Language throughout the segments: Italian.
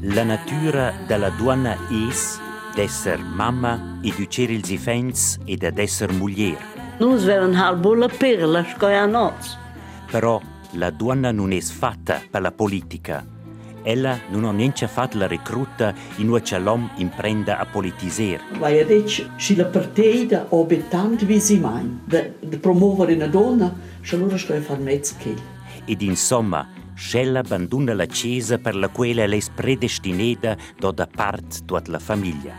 La natura della donna es d'esser mamma e d'uccer ils ifens e d'esser muglier. Nus vevan halbo la perla scoia noz. Però la donna non es fatta per la politica. Ella non ha neanche fatto la recruta in cui l'uomo imprenda a politiser. Vai a dire, se la partita ha tanto visimain di promuovere una donna, allora sto a fare mezzo che. Ed insomma, Scella abbandona la chiesa per la quale è predestinata da parte tutta la famiglia.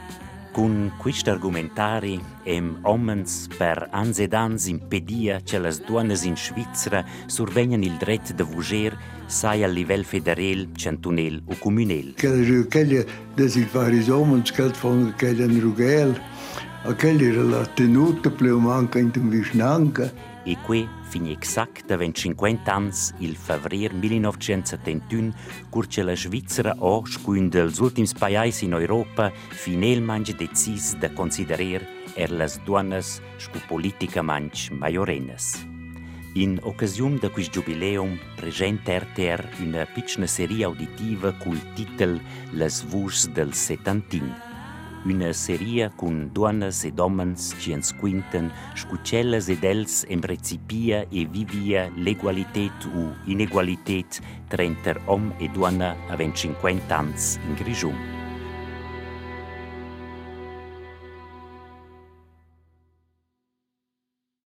Con questo argomentari em omens per ans ed ans impedia che le donne in Svizzera survegnan il diritto di vuger sai a livello federale, cantonale o comunale. Quella quella desi vari omens che fanno rugel, a quella era la tenuta pleumanca in un visnanca. E qui fin exact da 50 ans, il favrir 1971, curce la Svizzera o, scun dels ultims paesi in Europa, finalmente decis de considerar er las duanas scu politicamente maiorenas. In occasione de quist jubileum presenta RTR una piccina serie auditiva col titel Las Vus del Setantin una serie con donnes e homens che ens quinten scucelles ed els em recipia e vivia l'egualitet u inegualitet trenter om e donna a 50 ans in Grigium.